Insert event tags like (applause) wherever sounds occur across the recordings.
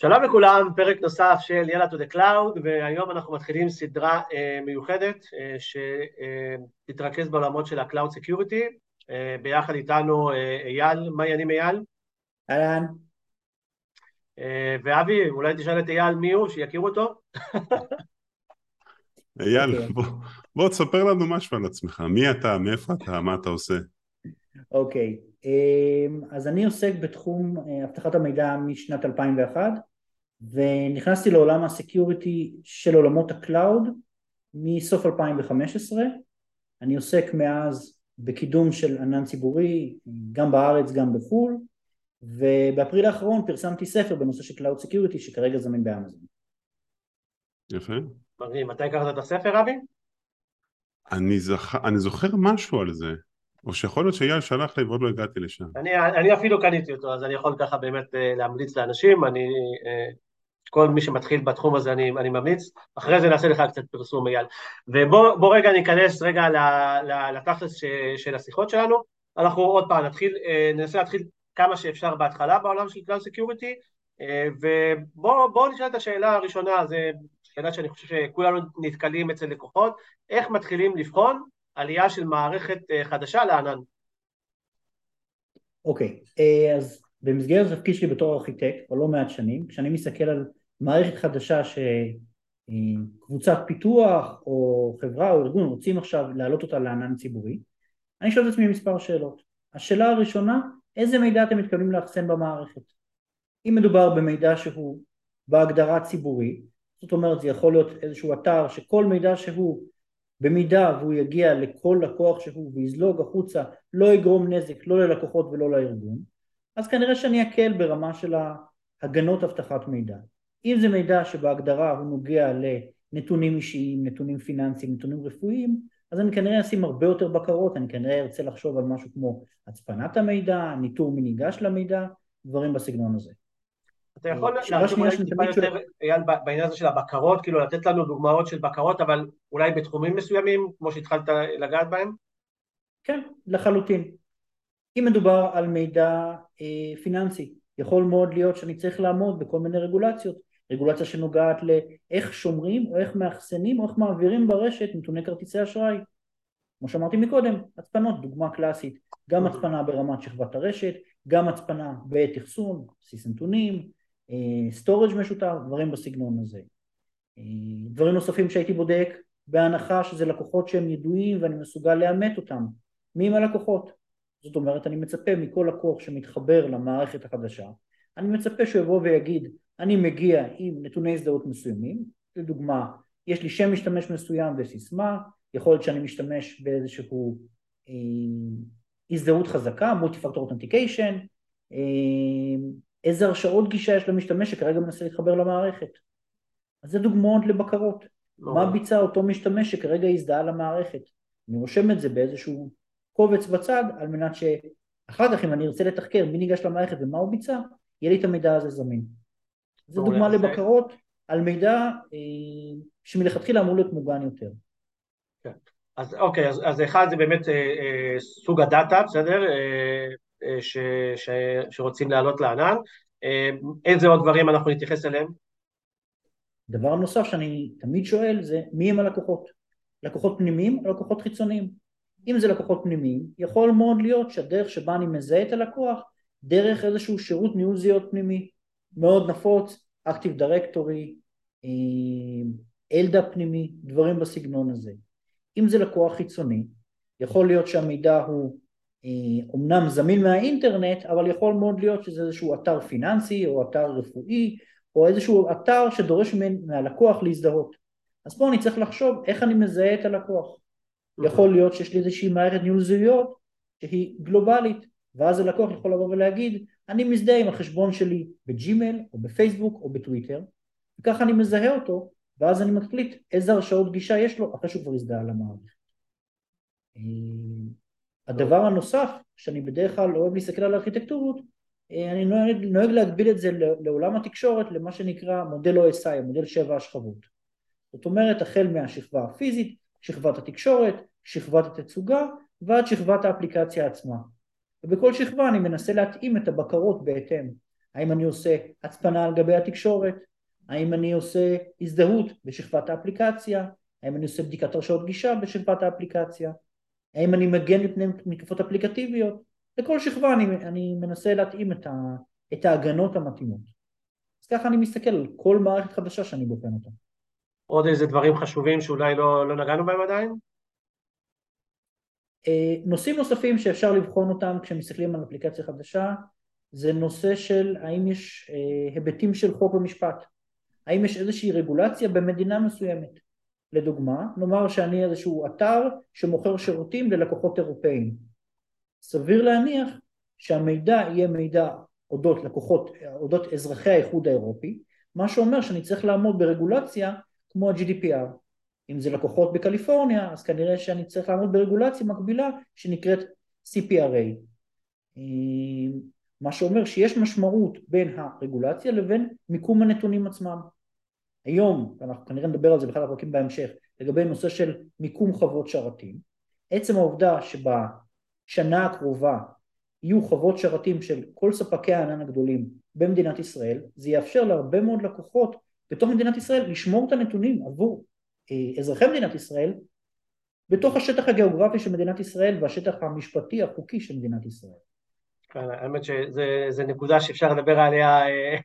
שלום לכולם, פרק נוסף של יאללה to the cloud, והיום אנחנו מתחילים סדרה uh, מיוחדת uh, שתתרכז בעולמות של ה-Cloud Security, uh, ביחד איתנו uh, אייל, מה העניינים אייל? אהלן. Uh, ואבי, אולי תשאל את אייל מי הוא, שיכירו אותו? (laughs) אייל, okay. בוא, בוא תספר לנו משהו על עצמך, מי אתה, מאיפה אתה, מה אתה עושה? אוקיי, okay. um, אז אני עוסק בתחום uh, אבטחת המידע משנת 2001 ונכנסתי לעולם ה security של עולמות ה cloud מסוף 2015 אני עוסק מאז בקידום של ענן ציבורי גם בארץ גם בחו"ל ובאפריל האחרון פרסמתי ספר בנושא של cloud security שכרגע זמין באמזון. יפה. מדהים, מתי קראת את הספר אבי? אני, זכ... אני זוכר משהו על זה, או שיכול להיות שאייל שלח לי ועוד לא הגעתי לשם. אני, אני אפילו קניתי אותו, אז אני יכול ככה באמת אה, להמליץ לאנשים, אני אה, כל מי שמתחיל בתחום הזה אני, אני ממליץ, אחרי זה נעשה לך קצת פרסום אייל. ובוא רגע ניכנס רגע לתכלס של השיחות שלנו, אנחנו עוד פעם נתחיל, אה, ננסה להתחיל כמה שאפשר בהתחלה בעולם של Security, אה, ובואו נשאל את השאלה הראשונה, זו שאלה שאני חושב שכולנו נתקלים אצל לקוחות, איך מתחילים לבחון עלייה של מערכת אה, חדשה לענן? אוקיי, okay, אז במסגרת התפקיד שלי בתור ארכיטקט, כבר לא מעט שנים, כשאני מסתכל על מערכת חדשה שקבוצת פיתוח או חברה או ארגון רוצים עכשיו להעלות אותה לענן ציבורי, אני שואל את עצמי מספר שאלות. השאלה הראשונה, איזה מידע אתם מתכוונים לאחסן במערכת? אם מדובר במידע שהוא בהגדרה ציבורית, זאת אומרת זה יכול להיות איזשהו אתר שכל מידע שהוא במידה והוא יגיע לכל לקוח שהוא ויזלוג החוצה לא יגרום נזק לא ללקוחות ולא לארגון אז כנראה שאני אקל ברמה של ההגנות אבטחת מידע אם זה מידע שבהגדרה הוא נוגע לנתונים אישיים, נתונים פיננסיים, נתונים רפואיים, אז אני כנראה אשים הרבה יותר בקרות, אני כנראה ארצה לחשוב על משהו כמו הצפנת המידע, ניטור מי ניגש למידע, דברים בסגנון הזה. אתה יכול להרחיב אולי טיפה יותר, אייל, בעניין הזה של הבקרות, כאילו לתת לנו דוגמאות של בקרות, אבל אולי בתחומים מסוימים, כמו שהתחלת לגעת בהם? כן, לחלוטין. אם מדובר על מידע אה, פיננסי, יכול מאוד להיות שאני צריך לעמוד בכל מיני רגולציות רגולציה שנוגעת לאיך שומרים או איך מאחסנים או איך מעבירים ברשת נתוני כרטיסי אשראי כמו שאמרתי מקודם, הצפנות, דוגמה קלאסית, גם הצפנה ברמת שכבת הרשת, גם הצפנה בעת אחסון, בסיס נתונים, storage אה, משותף, דברים בסגנון הזה. אה, דברים נוספים שהייתי בודק, בהנחה שזה לקוחות שהם ידועים ואני מסוגל לאמת אותם. מי הם הלקוחות? זאת אומרת, אני מצפה מכל לקוח שמתחבר למערכת החדשה, אני מצפה שהוא יבוא ויגיד אני מגיע עם נתוני הזדהות מסוימים, לדוגמה יש לי שם משתמש מסוים וסיסמה, יכול להיות שאני משתמש באיזשהו אה, הזדהות חזקה, מולטי פקטור אותנטיקיישן, איזה הרשאות גישה יש למשתמש שכרגע מנסה להתחבר למערכת. אז זה דוגמאות לבקרות. לא. מה ביצע אותו משתמש שכרגע הזדהה למערכת? אני רושם את זה באיזשהו קובץ בצד על מנת שאחר כך אם אני ארצה לתחקר מי ניגש למערכת ומה הוא ביצע, יהיה לי את המידע הזה זמין. זו דוגמה לבקרות על מידע אה, שמלכתחילה אמור להיות מוגן יותר. כן. אז אוקיי, אז, אז אחד זה באמת אה, אה, סוג הדאטה, בסדר? אה, אה, ש, ש, שרוצים לעלות לענן. אה, איזה עוד דברים אנחנו נתייחס אליהם? דבר נוסף שאני תמיד שואל זה מי הם הלקוחות? לקוחות פנימיים או לקוחות חיצוניים? אם זה לקוחות פנימיים, יכול מאוד להיות שהדרך שבה אני מזהה את הלקוח דרך איזשהו שירות ניהול זהות פנימי מאוד נפוץ, Active Directory, אלדה פנימי, דברים בסגנון הזה. אם זה לקוח חיצוני, יכול להיות שהמידע הוא אומנם זמין מהאינטרנט, אבל יכול מאוד להיות שזה איזשהו אתר פיננסי או אתר רפואי או איזשהו אתר שדורש מהלקוח להזדהות. אז פה אני צריך לחשוב איך אני מזהה את הלקוח. יכול להיות שיש לי איזושהי מערכת ניהול זהויות שהיא גלובלית, ואז הלקוח יכול לבוא ולהגיד אני מזדהה עם החשבון שלי בג'ימל או בפייסבוק או בטוויטר וככה אני מזהה אותו ואז אני מחליט איזה הרשאות גישה יש לו אחרי שהוא כבר הזדהה למערכת. אה, הדבר הנוסף שאני בדרך כלל אוהב להסתכל על ארכיטקטורות אה, אני נוהג, נוהג להגביל את זה לעולם התקשורת למה שנקרא מודל OSI, מודל שבע השכבות. זאת אומרת החל מהשכבה הפיזית, שכבת התקשורת, שכבת התצוגה ועד שכבת האפליקציה עצמה. ובכל שכבה אני מנסה להתאים את הבקרות בהתאם. האם אני עושה הצפנה על גבי התקשורת, האם אני עושה הזדהות בשכבת האפליקציה, האם אני עושה בדיקת הרשאות גישה בשכבת האפליקציה, האם אני מגן מפני מתקפות אפליקטיביות, לכל שכבה אני, אני מנסה להתאים את, ה, את ההגנות המתאימות. אז ככה אני מסתכל על כל מערכת חדשה שאני בוחן אותה. עוד איזה דברים חשובים שאולי לא, לא נגענו בהם עדיין? נושאים נוספים שאפשר לבחון אותם כשמסתכלים על אפליקציה חדשה זה נושא של האם יש אה, היבטים של חוק ומשפט, האם יש איזושהי רגולציה במדינה מסוימת. לדוגמה, נאמר שאני איזשהו אתר שמוכר שירותים ללקוחות אירופאים. סביר להניח שהמידע יהיה מידע אודות לקוחות, אודות אזרחי האיחוד האירופי, מה שאומר שאני צריך לעמוד ברגולציה כמו ה-GDPR. אם זה לקוחות בקליפורניה, אז כנראה שאני צריך לעמוד ברגולציה מקבילה שנקראת CPRA. מה שאומר שיש משמעות בין הרגולציה לבין מיקום הנתונים עצמם. היום, ואנחנו כנראה נדבר על זה באחד הפרקים בהמשך, לגבי נושא של מיקום חוות שרתים, עצם העובדה שבשנה הקרובה יהיו חוות שרתים של כל ספקי הענן הגדולים במדינת ישראל, זה יאפשר להרבה מאוד לקוחות בתוך מדינת ישראל לשמור את הנתונים עבור אזרחי מדינת ישראל בתוך השטח הגיאוגרפי של מדינת ישראל והשטח המשפטי החוקי של מדינת ישראל. כן, האמת שזו נקודה שאפשר לדבר עליה אה,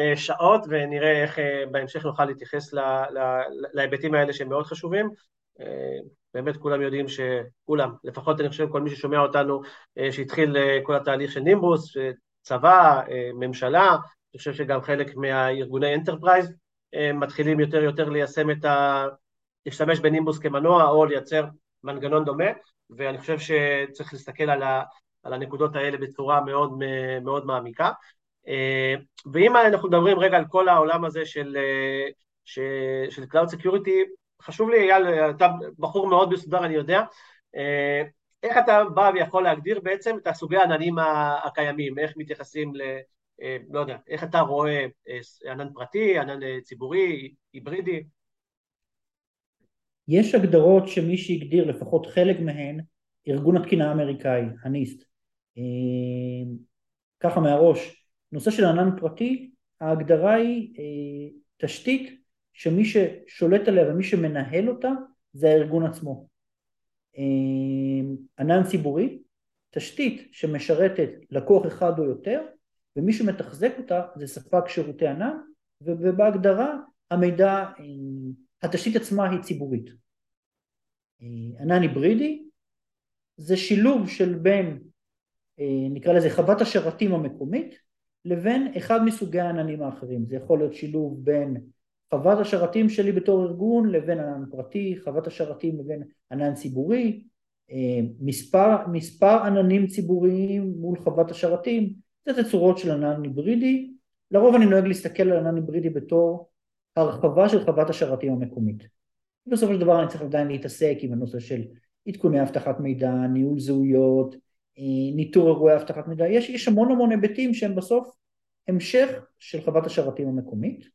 אה, שעות ונראה איך אה, בהמשך נוכל להתייחס להיבטים האלה שהם מאוד חשובים. באמת כולם יודעים שכולם, לפחות אני חושב כל מי ששומע אותנו, שהתחיל כל התהליך של נימבוס, צבא, ממשלה, אני חושב שגם חלק מהארגוני enterprise מתחילים יותר ויותר ליישם את ה... להשתמש בנימבוס כמנוע או לייצר מנגנון דומה, ואני חושב שצריך להסתכל על ה... על הנקודות האלה בצורה מאוד מאוד מעמיקה. אה, ואם אנחנו מדברים רגע על כל העולם הזה של, אה, של Cloud Security, חשוב לי, אייל, אתה בחור מאוד מסודר, אני יודע, אה, איך אתה בא ויכול להגדיר בעצם את הסוגי העננים הקיימים, איך מתייחסים. לא יודע, איך אתה רואה ענן פרטי, ענן ציבורי, היברידי? יש הגדרות שמי שהגדיר לפחות חלק מהן, ארגון התקינה האמריקאי, הניסט, אה, ככה מהראש, נושא של ענן פרטי, ההגדרה היא אה, תשתית שמי ששולט עליה ומי שמנהל אותה זה הארגון עצמו. אה, ענן ציבורי, תשתית שמשרתת לקוח אחד או יותר ומי שמתחזק אותה זה ספק שירותי ענן ובהגדרה המידע, התשתית עצמה היא ציבורית. ענן היברידי זה שילוב של בין אה, נקרא לזה חוות השרתים המקומית לבין אחד מסוגי העננים האחרים. זה יכול להיות שילוב בין חוות השרתים שלי בתור ארגון לבין ענן פרטי, חוות השרתים לבין ענן ציבורי, אה, מספר, מספר עננים ציבוריים מול חוות השרתים, זה תצורות של ענן היברידי. לרוב אני נוהג להסתכל על ענן היברידי בתור הרחבה של חוות השרתים המקומית. בסופו של דבר אני צריך עדיין להתעסק עם הנושא של עדכוני אבטחת מידע, ניהול זהויות, אה, ניטור אירועי אבטחת מידע, יש, יש המון המון היבטים שהם בסוף המשך של חוות השרתים המקומית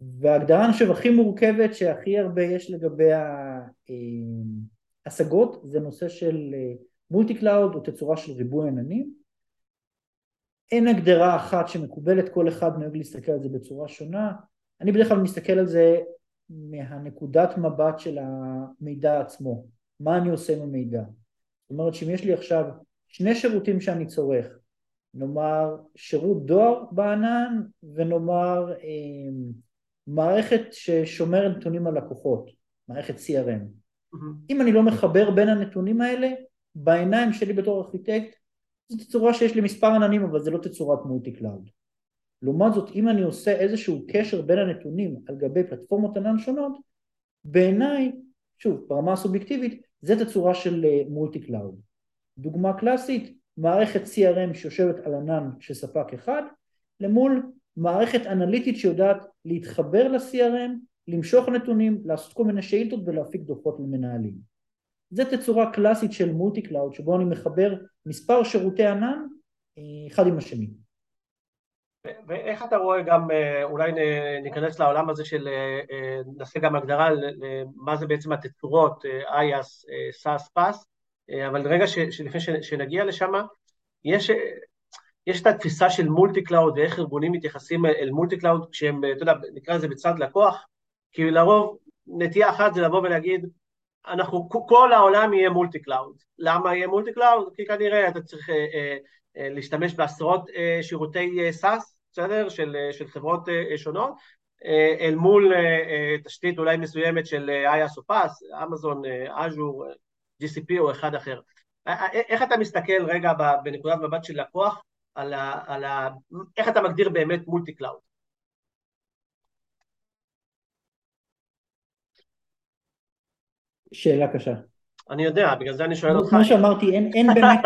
וההגדרה אני חושב הכי מורכבת שהכי הרבה יש לגבי ההשגות אה, זה נושא של multi אה, cloud או תצורה של ריבוי עננים אין הגדרה אחת שמקובלת, כל אחד נוהג להסתכל על זה בצורה שונה אני בדרך כלל מסתכל על זה מהנקודת מבט של המידע עצמו מה אני עושה עם המידע זאת אומרת שאם יש לי עכשיו שני שירותים שאני צורך, נאמר שירות דואר בענן ונאמר אה, מערכת ששומרת נתונים על לקוחות, מערכת CRM. Mm-hmm. אם אני לא מחבר בין הנתונים האלה, בעיניים שלי בתור ארכיטקט, זו תצורה שיש לי מספר עננים אבל זה לא תצורת multi cloud. לעומת זאת אם אני עושה איזשהו קשר בין הנתונים על גבי פלטפורמות ענן שונות, בעיניי, שוב ברמה הסובייקטיבית, זה תצורה של multi אה, cloud. דוגמה קלאסית, מערכת CRM שיושבת על ענן של ספק אחד, למול מערכת אנליטית שיודעת להתחבר ל-CRM, למשוך נתונים, לעשות כל מיני שאילתות ולהפיק דוחות למנהלים. זה תצורה קלאסית של multi cloud, שבו אני מחבר מספר שירותי ענן אה, אחד עם השני. ואיך אתה רואה גם, אה, אולי ניכנס לעולם הזה של, אה, נעשה גם הגדרה למה זה בעצם התצורות, IaaS, SaaS, PaaS, אבל רגע שלפני שנגיע לשם, יש, יש את התפיסה של multi cloud ואיך ארגונים מתייחסים אל multi cloud כשהם, אתה יודע, נקרא לזה בצד לקוח, כי לרוב נטייה אחת זה לבוא ולהגיד, אנחנו, כל העולם יהיה multi cloud. למה יהיה multi cloud? כי כנראה אתה צריך אה, אה, אה, להשתמש בעשרות אה, שירותי SaaS, אה, בסדר? של, אה, של חברות אה, שונות, אה, אל מול אה, אה, תשתית אולי מסוימת של אה, IaaS או PaaS, אמזון, אג'ור, GCP או אחד אחר. איך אתה מסתכל רגע בנקודת מבט של לקוח על ה, על ה... איך אתה מגדיר באמת multi cloud? שאלה קשה. אני יודע, בגלל זה אני שואל אותך. כמו שאמרתי, אין, אין, באמת,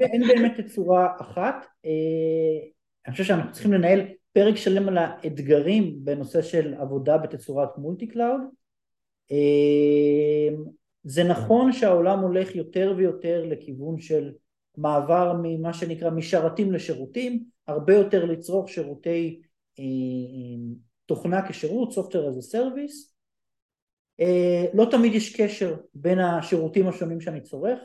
אין באמת תצורה אחת. אה, אני חושב שאנחנו צריכים לנהל פרק שלם על האתגרים בנושא של עבודה בתצורת multi cloud. אה, זה נכון שהעולם הולך יותר ויותר לכיוון של מעבר ממה שנקרא משרתים לשירותים, הרבה יותר לצרוך שירותי אה, תוכנה כשירות, Software as a Service. אה, לא תמיד יש קשר בין השירותים השונים שאני צורך,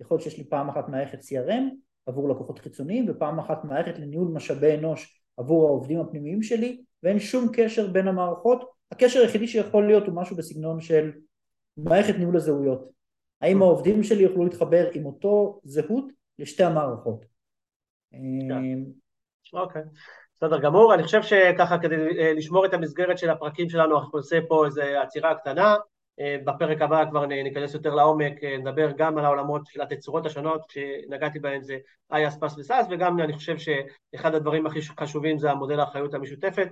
יכול להיות שיש לי פעם אחת מערכת CRM עבור לקוחות חיצוניים ופעם אחת מערכת לניהול משאבי אנוש עבור העובדים הפנימיים שלי ואין שום קשר בין המערכות, הקשר היחידי שיכול להיות הוא משהו בסגנון של מערכת ניהול הזהויות, האם העובדים שלי יוכלו להתחבר עם אותו זהות לשתי המערכות. כן. אה, אוקיי. בסדר גמור, אני חושב שככה כדי אה, לשמור את המסגרת של הפרקים שלנו אנחנו נעשה פה איזו עצירה קטנה, אה, בפרק הבא כבר ניכנס יותר לעומק, אה, נדבר גם על העולמות של התצורות השונות, כשנגעתי בהן זה IaaS, PaaS ו SaaS, וגם אני חושב שאחד הדברים הכי חשובים זה המודל האחריות המשותפת,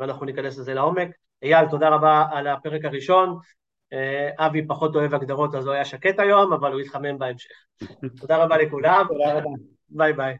ואנחנו ניכנס לזה לעומק. אייל, תודה רבה על הפרק הראשון. אבי פחות אוהב הגדרות אז הוא היה שקט היום, אבל הוא יתחמם בהמשך. (laughs) תודה רבה לכולם. תודה רבה. ביי ביי.